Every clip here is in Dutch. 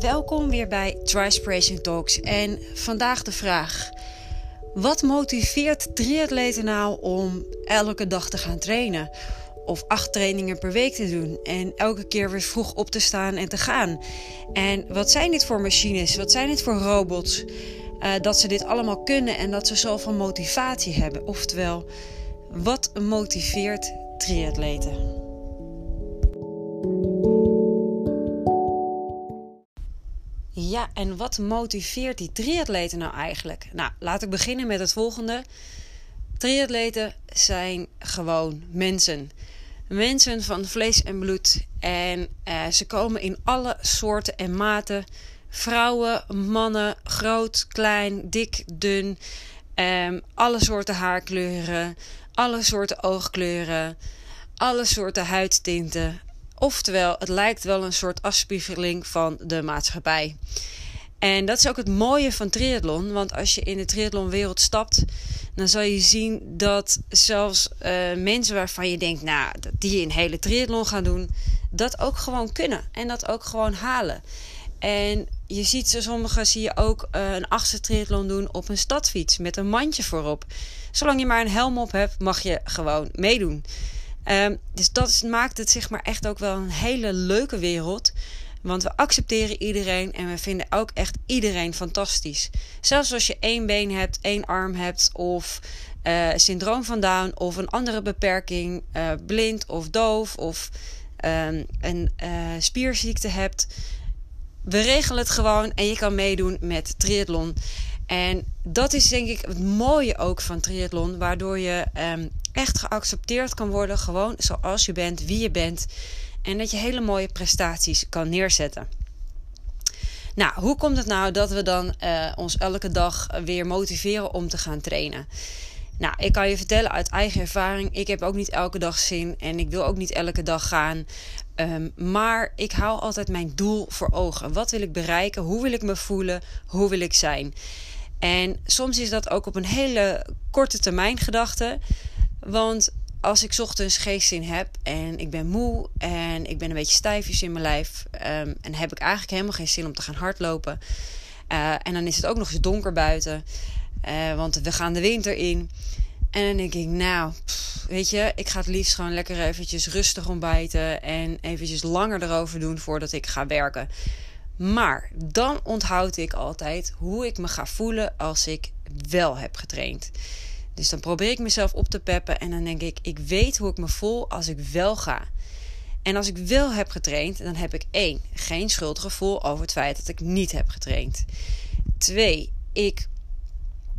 Welkom weer bij Trispiration Talks en vandaag de vraag: wat motiveert triatleten nou om elke dag te gaan trainen? Of acht trainingen per week te doen en elke keer weer vroeg op te staan en te gaan? En wat zijn dit voor machines? Wat zijn dit voor robots? Uh, dat ze dit allemaal kunnen en dat ze zoveel motivatie hebben. Oftewel, wat motiveert triatleten? En wat motiveert die triatleten nou eigenlijk? Nou, laat ik beginnen met het volgende. Triatleten zijn gewoon mensen. Mensen van vlees en bloed. En eh, ze komen in alle soorten en maten. Vrouwen, mannen, groot, klein, dik, dun. Um, alle soorten haarkleuren. Alle soorten oogkleuren. Alle soorten huidtinten. Oftewel, het lijkt wel een soort afspiegeling van de maatschappij. En dat is ook het mooie van triathlon. Want als je in de triathlonwereld stapt, dan zal je zien dat zelfs uh, mensen waarvan je denkt, nou, die een hele triathlon gaan doen, dat ook gewoon kunnen. En dat ook gewoon halen. En je ziet ze, sommigen zie je ook uh, een achtste triathlon doen op een stadfiets met een mandje voorop. Zolang je maar een helm op hebt, mag je gewoon meedoen. Um, dus dat maakt het zeg maar echt ook wel een hele leuke wereld. Want we accepteren iedereen en we vinden ook echt iedereen fantastisch. Zelfs als je één been hebt, één arm hebt of uh, syndroom van Down of een andere beperking, uh, blind of doof of um, een uh, spierziekte hebt. We regelen het gewoon en je kan meedoen met triathlon. En dat is denk ik het mooie ook van triathlon, waardoor je um, echt geaccepteerd kan worden, gewoon zoals je bent, wie je bent. En dat je hele mooie prestaties kan neerzetten. Nou, hoe komt het nou dat we dan uh, ons elke dag weer motiveren om te gaan trainen? Nou, ik kan je vertellen uit eigen ervaring. Ik heb ook niet elke dag zin en ik wil ook niet elke dag gaan. Um, maar ik hou altijd mijn doel voor ogen. Wat wil ik bereiken? Hoe wil ik me voelen? Hoe wil ik zijn? En soms is dat ook op een hele korte termijn gedachte. Want als ik ochtends geestzin heb en ik ben moe en ik ben een beetje stijfjes in mijn lijf um, en heb ik eigenlijk helemaal geen zin om te gaan hardlopen. Uh, en dan is het ook nog eens donker buiten, uh, want we gaan de winter in. En dan denk ik, nou, weet je, ik ga het liefst gewoon lekker eventjes rustig ontbijten en eventjes langer erover doen voordat ik ga werken. Maar dan onthoud ik altijd hoe ik me ga voelen als ik wel heb getraind. Dus dan probeer ik mezelf op te peppen en dan denk ik, ik weet hoe ik me voel als ik wel ga. En als ik wel heb getraind, dan heb ik één, geen schuldgevoel over het feit dat ik niet heb getraind. Twee, ik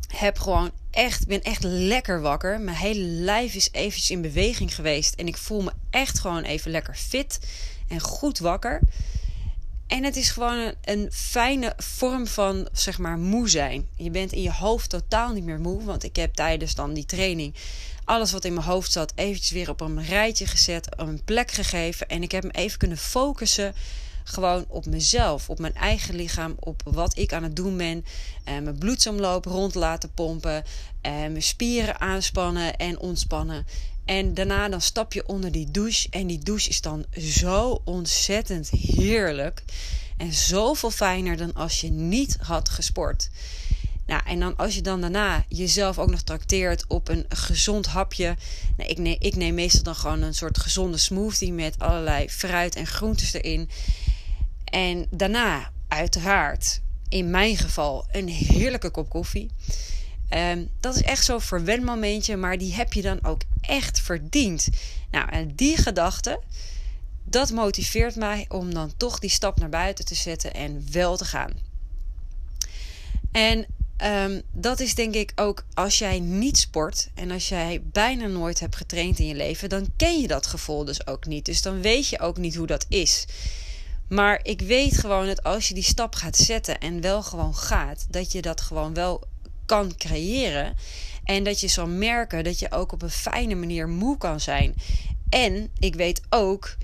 heb gewoon echt, ben echt lekker wakker. Mijn hele lijf is eventjes in beweging geweest en ik voel me echt gewoon even lekker fit en goed wakker. En het is gewoon een, fijne vorm van, zeg maar, moe zijn. Je bent in je hoofd totaal niet meer moe. Want ik heb tijdens dan die training alles wat in mijn hoofd zat eventjes weer op een rijtje gezet, een plek gegeven. En ik heb me even kunnen focussen gewoon op mezelf, op mijn eigen lichaam, op wat ik aan het doen ben. En mijn bloedsomloop rond laten pompen, en mijn spieren aanspannen en ontspannen. En daarna dan stap je onder die douche. En die douche is dan zo ontzettend heerlijk. En zoveel fijner dan als je niet had gesport. Nou, en dan als je dan daarna jezelf ook nog trakteert op een gezond hapje. Nou, ik, neem, ik neem meestal dan gewoon een soort gezonde smoothie met allerlei fruit en groentes erin. En daarna, uiteraard, in mijn geval, een heerlijke kop koffie. Um, dat is echt zo'n verwenmomentje, maar die heb je dan ook echt verdiend. Nou, en die gedachte, dat motiveert mij om dan toch die stap naar buiten te zetten en wel te gaan. En um, dat is denk ik ook als jij niet sport en als jij bijna nooit hebt getraind in je leven, dan ken je dat gevoel dus ook niet. Dus dan weet je ook niet hoe dat is. Maar ik weet gewoon dat als je die stap gaat zetten en wel gewoon gaat, dat je dat gewoon wel kan creëren. En dat je zal merken dat je ook op een fijne manier moe kan zijn. En ik weet ook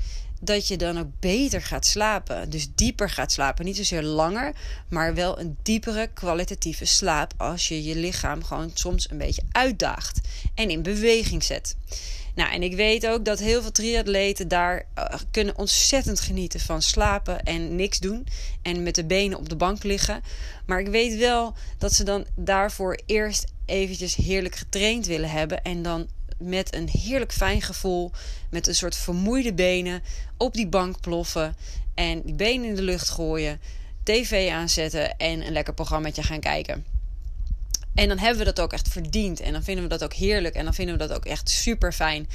dat je dan ook beter gaat slapen. Dus dieper gaat slapen. Niet zozeer langer, maar wel een diepere kwalitatieve slaap. Als je je lichaam gewoon soms een beetje uitdaagt en in beweging zet. Nou, en ik weet ook dat heel veel triatleten daar uh, kunnen ontzettend genieten van slapen en niks doen. En met de benen op de bank liggen. Maar ik weet wel dat ze dan daarvoor eerst eventjes heerlijk getraind willen hebben. En dan met een heerlijk fijn gevoel, met een soort vermoeide benen, op die bank ploffen. En die benen in de lucht gooien, tv aanzetten en een lekker programmaatje gaan kijken. En dan hebben we dat ook echt verdiend. En dan vinden we dat ook heerlijk. En dan vinden we dat ook echt super fijn.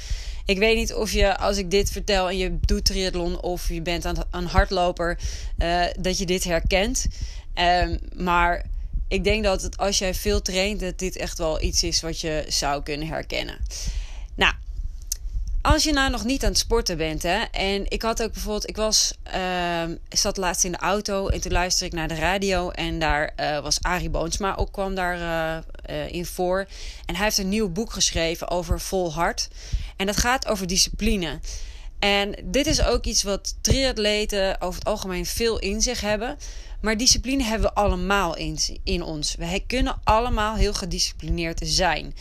Ik weet niet of je, als ik dit vertel en je doet triathlon of je bent een hardloper, uh, dat je dit herkent. Um, maar ik denk dat het, als jij veel traint, dat dit echt wel iets is wat je zou kunnen herkennen. Nou, als je nou nog niet aan het sporten bent, hè, en ik had ook bijvoorbeeld, ik was, uh, zat laatst in de auto en toen luisterde ik naar de radio en daar uh, was Arie Boonsma ook kwam daar uh, in voor. En hij heeft een nieuw boek geschreven over volhard. En dat gaat over discipline. En dit is ook iets wat triatleten over het algemeen veel in zich hebben. Maar discipline hebben we allemaal in, in ons. We kunnen allemaal heel gedisciplineerd zijn.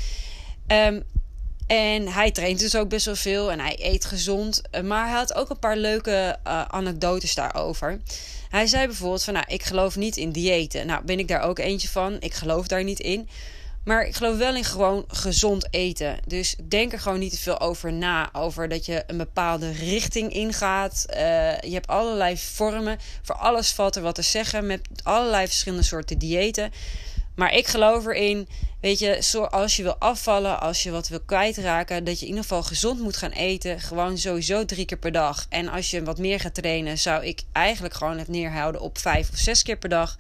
Um, en hij traint dus ook best wel veel en hij eet gezond. Eh, maar hij had ook een paar leuke uh, anekdotes daarover. Hij zei bijvoorbeeld van, nou, ik geloof niet in diëten. Nou, ben ik daar ook eentje van. Ik geloof daar niet in. Maar ik geloof wel in gewoon gezond eten. Dus denk er gewoon niet te veel over na. Over dat je een bepaalde richting ingaat. Uh, je hebt allerlei vormen. Voor alles valt er wat te zeggen. Met allerlei verschillende soorten diëten. Maar ik geloof erin, weet je, als je wil afvallen, als je wat wil kwijtraken, dat je in ieder geval gezond moet gaan eten. Gewoon sowieso drie keer per dag. En als je wat meer gaat trainen, zou ik eigenlijk gewoon het neerhouden op vijf of zes keer per dag.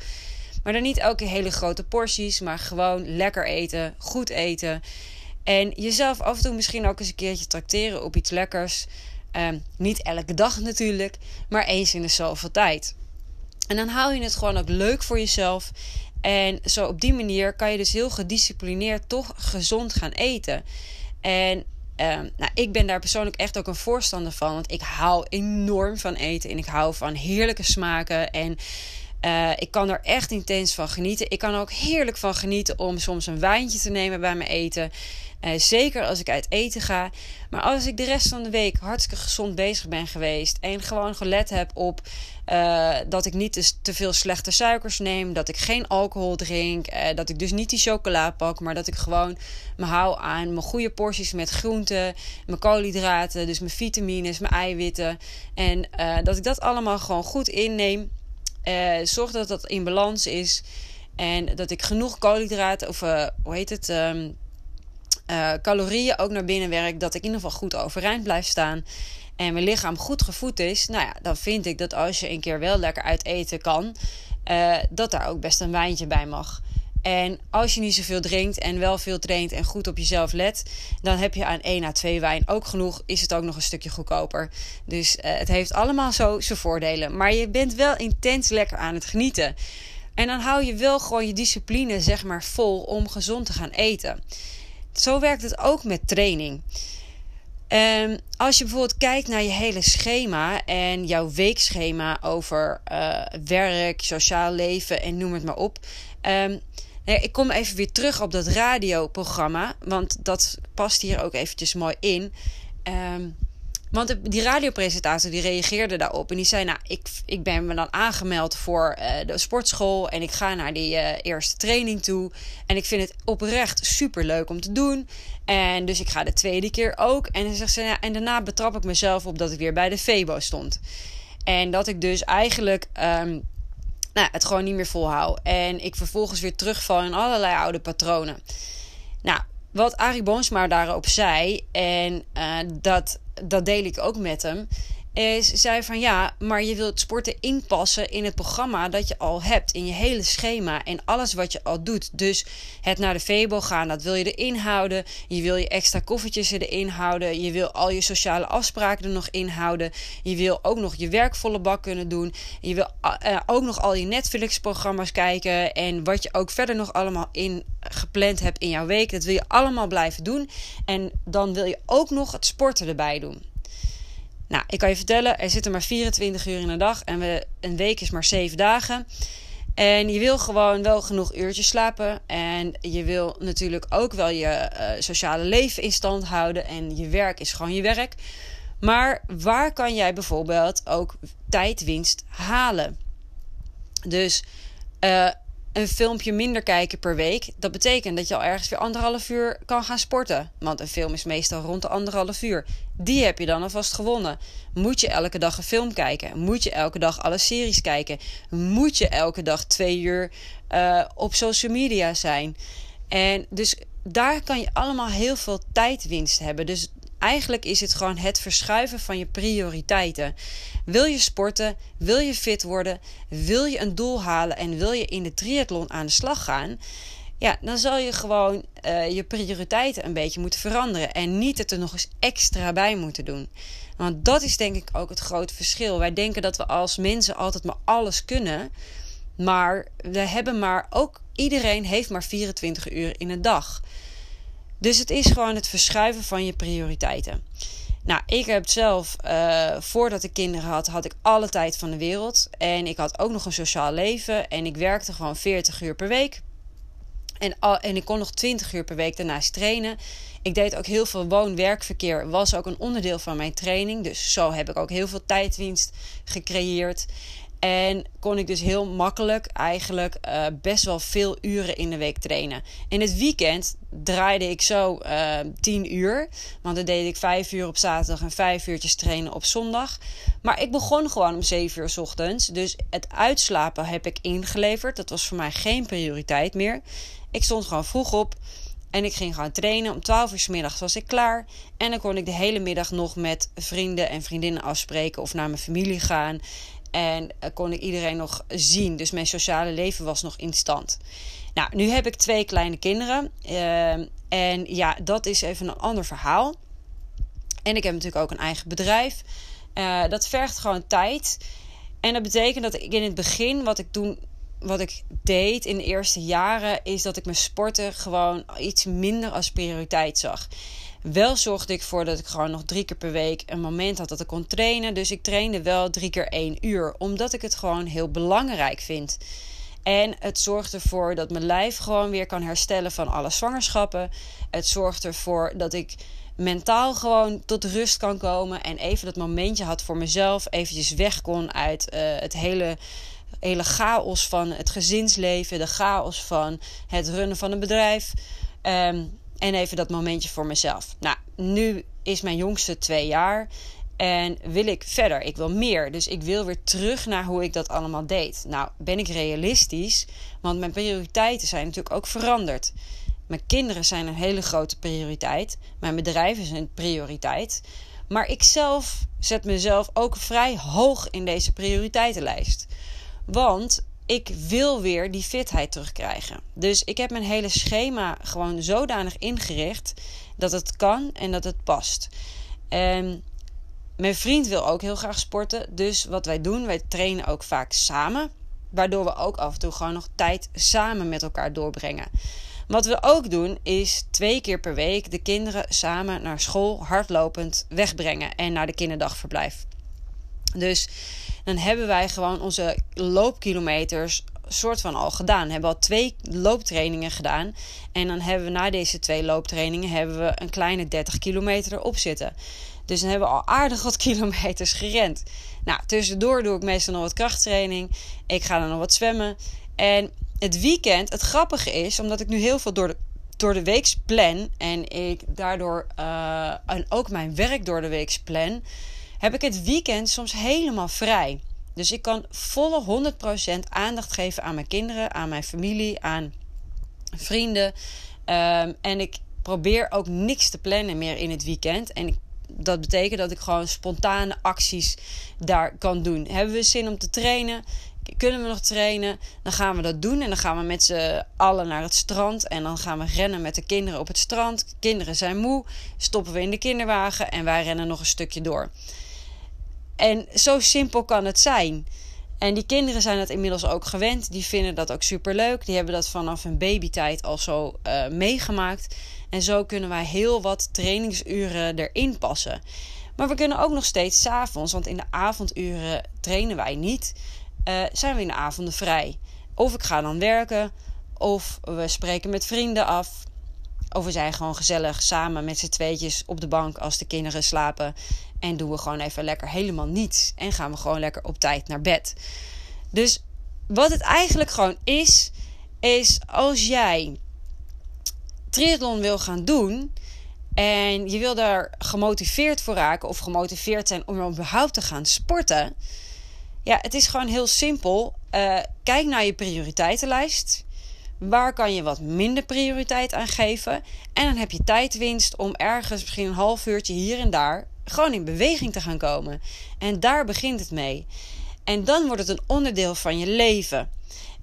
Maar dan niet elke hele grote porties, maar gewoon lekker eten, goed eten. En jezelf af en toe misschien ook eens een keertje tracteren op iets lekkers. Ehm, niet elke dag natuurlijk, maar eens in de zoveel tijd. En dan hou je het gewoon ook leuk voor jezelf. En zo op die manier kan je dus heel gedisciplineerd toch gezond gaan eten. En uh, nou, ik ben daar persoonlijk echt ook een voorstander van. Want ik hou enorm van eten. En ik hou van heerlijke smaken. En uh, ik kan er echt intens van genieten. Ik kan er ook heerlijk van genieten om soms een wijntje te nemen bij mijn eten. Uh, zeker als ik uit eten ga. Maar als ik de rest van de week hartstikke gezond bezig ben geweest. En gewoon gelet heb op uh, dat ik niet te, te, veel slechte suikers neem. Dat ik geen alcohol drink. dat ik dus niet die chocola pak. Maar dat ik gewoon me hou aan mijn goede porties met groenten. Mijn koolhydraten. Dus mijn vitamines, mijn eiwitten. En dat ik dat allemaal gewoon goed inneem. Uh, zorg dat dat in balans is. En dat ik genoeg koolhydraten, of uh, hoe heet het, um, uh, calorieën ook naar binnen werk. Dat ik in ieder geval goed overeind blijf staan. En mijn lichaam goed gevoed is. Nou ja, dan vind ik dat als je een keer wel lekker uit eten kan. dat daar ook best een wijntje bij mag. En als je niet zoveel drinkt en wel veel traint en goed op jezelf let, dan heb je aan 1 à 2 wijn ook genoeg. Is het ook nog een stukje goedkoper. Dus uh, het heeft allemaal zo zijn voordelen. Maar je bent wel intens lekker aan het genieten. En dan hou je wel gewoon je discipline, zeg maar, vol om gezond te gaan eten. Zo werkt het ook met training. Um, als je bijvoorbeeld kijkt naar je hele schema en jouw weekschema over uh, werk, sociaal leven en noem het maar op. Um, ik kom even weer terug op dat radioprogramma, want dat past hier ook eventjes mooi in. Um, want die radiopresentator die reageerde daarop en die zei: Nou, ik, ik ben me dan aangemeld voor uh, de sportschool en ik ga naar die uh, eerste training toe. En ik vind het oprecht super leuk om te doen. En dus ik ga de tweede keer ook. En dan zegt ze: ja, En daarna betrap ik mezelf op dat ik weer bij de Febo stond. En dat ik dus eigenlijk. Um, nou, het gewoon niet meer volhoud. En ik vervolgens weer terugval in allerlei oude patronen. Nou, wat Arie Boomsma daarop zei, en uh, dat, dat deel ik ook met hem, is, zei van ja, maar je wilt sporten inpassen in het programma dat je al hebt, in je hele schema en alles wat je al doet. Dus het naar de Febo gaan, dat wil je erin houden. Je wil je extra koffertjes erin houden. Je wil al je sociale afspraken er nog in houden. Je wil ook nog je werkvolle bak kunnen doen. Je wil uh, ook nog al je Netflix-programma's kijken en wat je ook verder nog allemaal in gepland hebt in jouw week. Dat wil je allemaal blijven doen. En dan wil je ook nog het sporten erbij doen. Nou, ik kan je vertellen, er zitten maar 24 uur in een dag en we, een week is maar 7 dagen. En je wil gewoon wel genoeg uurtjes slapen. En je wil natuurlijk ook wel je uh, sociale leven in stand houden. En je werk is gewoon je werk. Maar waar kan jij bijvoorbeeld ook tijdwinst halen? Dus uh, een filmpje minder kijken per week. Dat betekent dat je al ergens weer anderhalf uur kan gaan sporten. Want een film is meestal rond de anderhalf uur. Die heb je dan alvast gewonnen. Moet je elke dag een film kijken? Moet je elke dag alle series kijken? Moet je elke dag twee uur uh, op social media zijn? En dus daar kan je allemaal heel veel tijdwinst hebben. Dus Eigenlijk is het gewoon het verschuiven van je prioriteiten. Wil je sporten? Wil je fit worden? Wil je een doel halen en wil je in de triathlon aan de slag gaan? Ja, dan zal je gewoon uh, je prioriteiten een beetje moeten veranderen. En niet het er nog eens extra bij moeten doen. Want dat is denk ik ook het grote verschil. Wij denken dat we als mensen altijd maar alles kunnen. Maar we hebben maar ook iedereen heeft maar 24 uur in een dag. Dus het is gewoon het verschuiven van je prioriteiten. Nou, ik heb zelf, uh, voordat ik kinderen had, had ik alle tijd van de wereld. En ik had ook nog een sociaal leven. En ik werkte gewoon 40 uur per week. En, en ik kon nog 20 uur per week daarnaast trainen. Ik deed ook heel veel woon-werkverkeer. Was ook een onderdeel van mijn training. Dus zo heb ik ook heel veel tijdwinst gecreëerd. En kon ik dus heel makkelijk eigenlijk uh, best wel veel uren in de week trainen. In het weekend draaide ik zo eh, 10 uur. Want dan deed ik 5 uur op zaterdag en 5 uurtjes trainen op zondag. Maar ik begon gewoon om 7 uur s ochtends. Dus het uitslapen heb ik ingeleverd. Dat was voor mij geen prioriteit meer. Ik stond gewoon vroeg op. En ik ging gewoon trainen. Om 12 uur s middags was ik klaar. En dan kon ik de hele middag nog met vrienden en vriendinnen afspreken. Of naar mijn familie gaan. En uh, kon ik iedereen nog zien. Dus mijn sociale leven was nog in stand. Nou, nu heb ik twee kleine kinderen. Uh, en ja, dat is even een ander verhaal. En ik heb natuurlijk ook een eigen bedrijf. Uh, dat vergt gewoon tijd. En dat betekent dat ik in het begin, wat ik toen wat ik deed in de eerste jaren, is dat ik mijn sporten gewoon iets minder als prioriteit zag. Wel zorgde ik voor dat ik gewoon nog drie keer per week een moment had dat ik kon trainen. Dus ik trainde wel drie keer één uur, omdat ik het gewoon heel belangrijk vind. En het zorgt ervoor dat mijn lijf gewoon weer kan herstellen van alle zwangerschappen. Het zorgt ervoor dat ik mentaal gewoon tot rust kan komen. En even dat momentje had voor mezelf. Eventjes weg kon uit uh, het hele, hele chaos van het gezinsleven. De chaos van het runnen van een bedrijf. Um, en even dat momentje voor mezelf. Nou, nu is mijn jongste twee jaar. En wil ik verder? Ik wil meer. Dus ik wil weer terug naar hoe ik dat allemaal deed. Nou, ben ik realistisch? Want mijn prioriteiten zijn natuurlijk ook veranderd. Mijn kinderen zijn een hele grote prioriteit. Mijn bedrijf is een prioriteit. Maar ik zelf zet mezelf ook vrij hoog in deze prioriteitenlijst. Want ik wil weer die fitheid terugkrijgen. Dus ik heb mijn hele schema gewoon zodanig ingericht dat het kan en dat het past. En mijn vriend wil ook heel graag sporten. Dus wat wij doen, wij trainen ook vaak samen. Waardoor we ook af en toe gewoon nog tijd samen met elkaar doorbrengen. Wat we ook doen, is twee keer per week de kinderen samen naar school hardlopend wegbrengen en naar de kinderdagverblijf. Dus dan hebben wij gewoon onze loopkilometers soort van al gedaan. We hebben al twee looptrainingen gedaan. En dan hebben we na deze twee looptrainingen hebben we een kleine 30 kilometer erop zitten. Dus dan hebben we al aardig wat kilometers gerend. Nou, tussendoor doe ik meestal nog wat krachttraining. Ik ga dan nog wat zwemmen. En het weekend, het grappige is, omdat ik nu heel veel door de, door de week plan. En ik daardoor uh, en ook mijn werk door de week plan heb ik het weekend soms helemaal vrij. Dus ik kan volle 100% aandacht geven aan mijn kinderen, aan mijn familie, aan vrienden. Um, en ik probeer ook niks te plannen meer in het weekend. En dat betekent dat ik gewoon spontane acties daar kan doen. Hebben we zin om te trainen? Kunnen we nog trainen? Dan gaan we dat doen. En dan gaan we met z'n allen naar het strand. En dan gaan we rennen met de kinderen op het strand. Kinderen zijn moe. Stoppen we in de kinderwagen. En wij rennen nog een stukje door. En zo simpel kan het zijn. En die kinderen zijn het inmiddels ook gewend. Die vinden dat ook super leuk. Die hebben dat vanaf hun babytijd al zo uh, meegemaakt. En zo kunnen wij heel wat trainingsuren erin passen. Maar we kunnen ook nog steeds s'avonds, want in de avonduren trainen wij niet. Uh, zijn we in de avonden vrij. Of ik ga dan werken, of we spreken met vrienden af. Of we zijn gewoon gezellig samen met z'n tweetjes op de bank als de kinderen slapen. En doen we gewoon even lekker helemaal niets. En gaan we gewoon lekker op tijd naar bed. Dus wat het eigenlijk gewoon is, is als jij triathlon wil gaan doen en je wil daar gemotiveerd voor raken of gemotiveerd zijn om überhaupt te gaan sporten. Ja, het is gewoon heel simpel. Uh, kijk naar je prioriteitenlijst. Waar kan je wat minder prioriteit aan geven? En dan heb je tijdwinst om ergens misschien een half uurtje hier en daar gewoon in beweging te gaan komen. En daar begint het mee. En dan wordt het een onderdeel van je leven.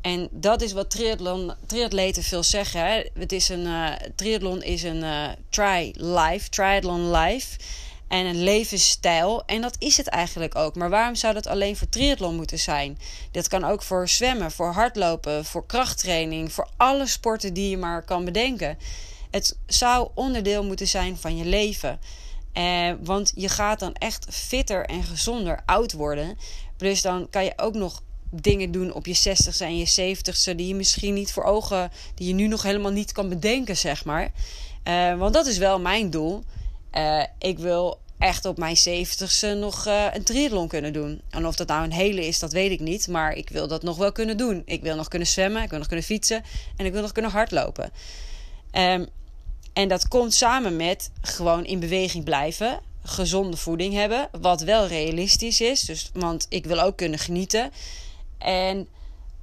En dat is wat triathlon, triatleten veel zeggen. Hè. Het is een, uh, triathlon is een uh, tri-life, triathlon life. En een levensstijl. En dat is het eigenlijk ook. Maar waarom zou dat alleen voor triathlon moeten zijn? Dat kan ook voor zwemmen, voor hardlopen, voor krachttraining, voor alle sporten die je maar kan bedenken. Het zou onderdeel moeten zijn van je leven. Eh, want je gaat dan echt fitter en gezonder oud worden. Dus dan kan je ook nog dingen doen op je 60ste en je 70ste die je misschien niet voor ogen, die je nu nog helemaal niet kan bedenken, zeg maar. Uh, want dat is wel mijn doel. Uh, ik wil echt op mijn 70ste nog uh, een triathlon kunnen doen. En of dat nou een hele is, dat weet ik niet. Maar ik wil dat nog wel kunnen doen. Ik wil nog kunnen zwemmen, ik wil nog kunnen fietsen en ik wil nog kunnen hardlopen. Um, en dat komt samen met gewoon in beweging blijven gezonde voeding hebben. Wat wel realistisch is. Dus, want ik wil ook kunnen genieten. En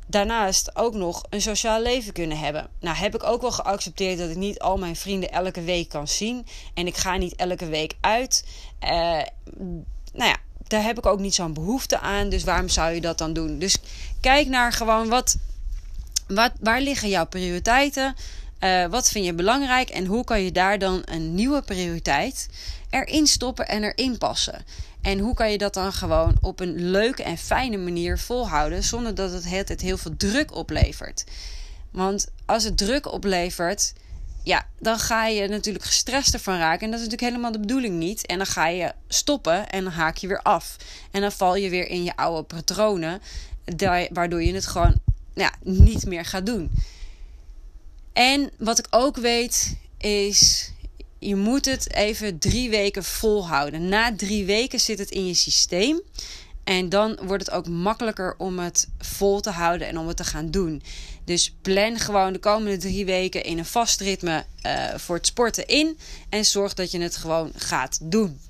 daarnaast ook nog een sociaal leven kunnen hebben. Nou heb ik ook wel geaccepteerd dat ik niet al mijn vrienden elke week kan zien. En ik ga niet elke week uit. Uh, nou ja, daar heb ik ook niet zo'n behoefte aan. Dus waarom zou je dat dan doen? Dus kijk naar gewoon wat, wat waar liggen jouw prioriteiten? Uh, wat vind je belangrijk en hoe kan je daar dan een nieuwe prioriteit erin stoppen en erin passen? En hoe kan je dat dan gewoon op een leuke en fijne manier volhouden zonder dat het het heel veel druk oplevert? Want als het druk oplevert, ja, dan ga je natuurlijk gestrest ervan raken. En dat is natuurlijk helemaal de bedoeling niet. En dan ga je stoppen en dan haak je weer af. En dan val je weer in je oude patronen, waardoor je het gewoon ja, niet meer gaat doen. En wat ik ook weet is, je moet het even drie weken volhouden. Na drie weken zit het in je systeem. En dan wordt het ook makkelijker om het vol te houden en om het te gaan doen. Dus plan gewoon de komende drie weken in een vast ritme uh, voor het sporten in. En zorg dat je het gewoon gaat doen.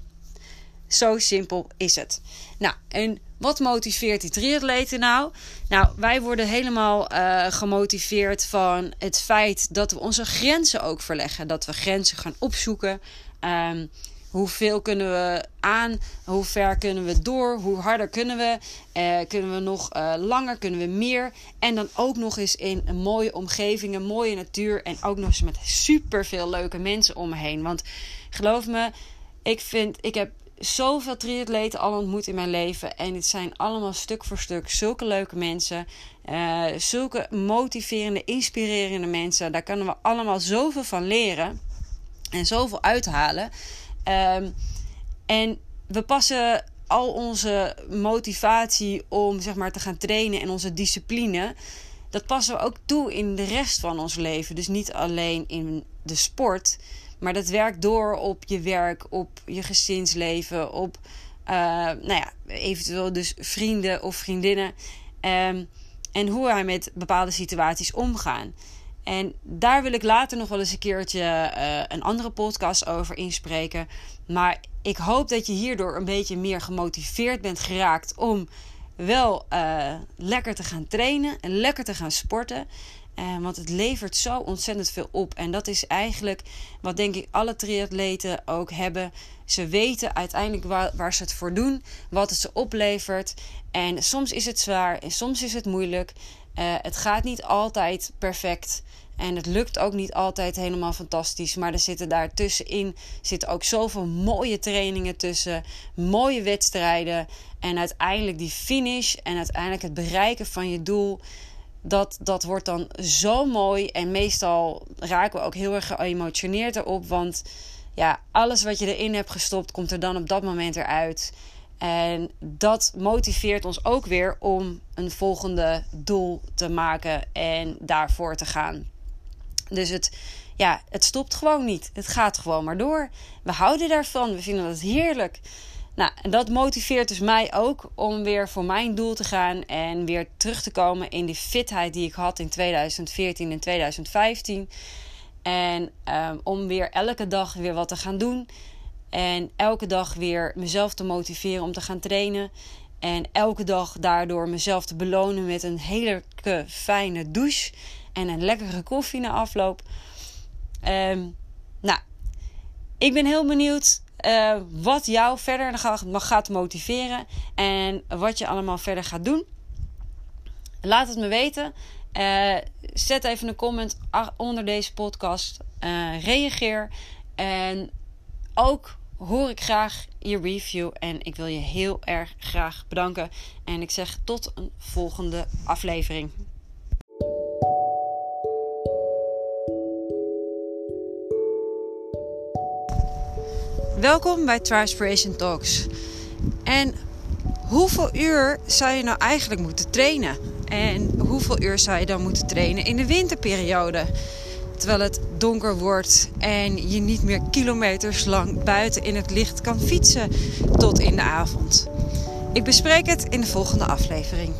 Zo simpel is het. Nou, en wat motiveert die triatleten nou? Nou, wij worden helemaal uh, gemotiveerd van het feit dat we onze grenzen ook verleggen. Dat we grenzen gaan opzoeken. Um, hoeveel kunnen we aan? Hoe ver kunnen we door? Hoe harder kunnen we? Uh, kunnen we nog uh, langer? Kunnen we meer? En dan ook nog eens in een mooie omgeving, een mooie natuur. En ook nog eens met super veel leuke mensen om me heen. Want geloof me, ik vind, ik heb zoveel triatleten al ontmoet in mijn leven. En het zijn allemaal stuk voor stuk zulke leuke mensen. Uh, zulke motiverende, inspirerende mensen. Daar kunnen we allemaal zoveel van leren. En zoveel uithalen. Um, en we passen al onze motivatie om zeg maar, te gaan trainen en onze discipline. Dat passen we ook toe in de rest van ons leven. Dus niet alleen in de sport. Maar dat werkt door op je werk, op je gezinsleven, op uh, nou ja, eventueel dus vrienden of vriendinnen. Um, en hoe wij met bepaalde situaties omgaan. En daar wil ik later nog wel eens een keertje uh, een andere podcast over inspreken. Maar ik hoop dat je hierdoor een beetje meer gemotiveerd bent geraakt om wel uh, lekker te gaan trainen en lekker te gaan sporten. Uh, want het levert zo ontzettend veel op. En dat is eigenlijk wat denk ik alle triatleten ook hebben. Ze weten uiteindelijk waar, ze het voor doen, wat het ze oplevert. En soms is het zwaar en soms is het moeilijk. Uh, het gaat niet altijd perfect. En het lukt ook niet altijd helemaal fantastisch. Maar er zitten daar tussenin zitten ook zoveel mooie trainingen tussen. Mooie wedstrijden. En uiteindelijk die finish. En uiteindelijk het bereiken van je doel dat, dat wordt dan zo mooi. En meestal raken we ook heel erg geëmotioneerd erop. Want ja, alles wat je erin hebt gestopt, komt er dan op dat moment eruit. En dat motiveert ons ook weer om een volgende doel te maken en daarvoor te gaan. Dus het, ja, het stopt gewoon niet. Het gaat gewoon maar door. We houden daarvan. We vinden dat heerlijk. Nou, en dat motiveert dus mij ook om weer voor mijn doel te gaan en weer terug te komen in die fitheid die ik had in 2014 en 2015. En um, om weer elke dag weer wat te gaan doen. En elke dag weer mezelf te motiveren om te gaan trainen. En elke dag daardoor mezelf te belonen met een hele fijne douche. En een lekkere koffie na afloop. Um, nou, ik ben heel benieuwd uh, wat jou verder gaat motiveren. En wat je allemaal verder gaat doen. Laat het me weten. Uh, zet even een comment onder deze podcast. Uh, reageer. En ook hoor ik graag je review. En ik wil je heel erg graag bedanken. En ik zeg tot een volgende aflevering. Welkom bij Trispiration Talks. En hoeveel uur zou je nou eigenlijk moeten trainen? En hoeveel uur zou je dan moeten trainen in de winterperiode? Terwijl het donker wordt en je niet meer kilometers lang buiten in het licht kan fietsen tot in de avond. Ik bespreek het in de volgende aflevering.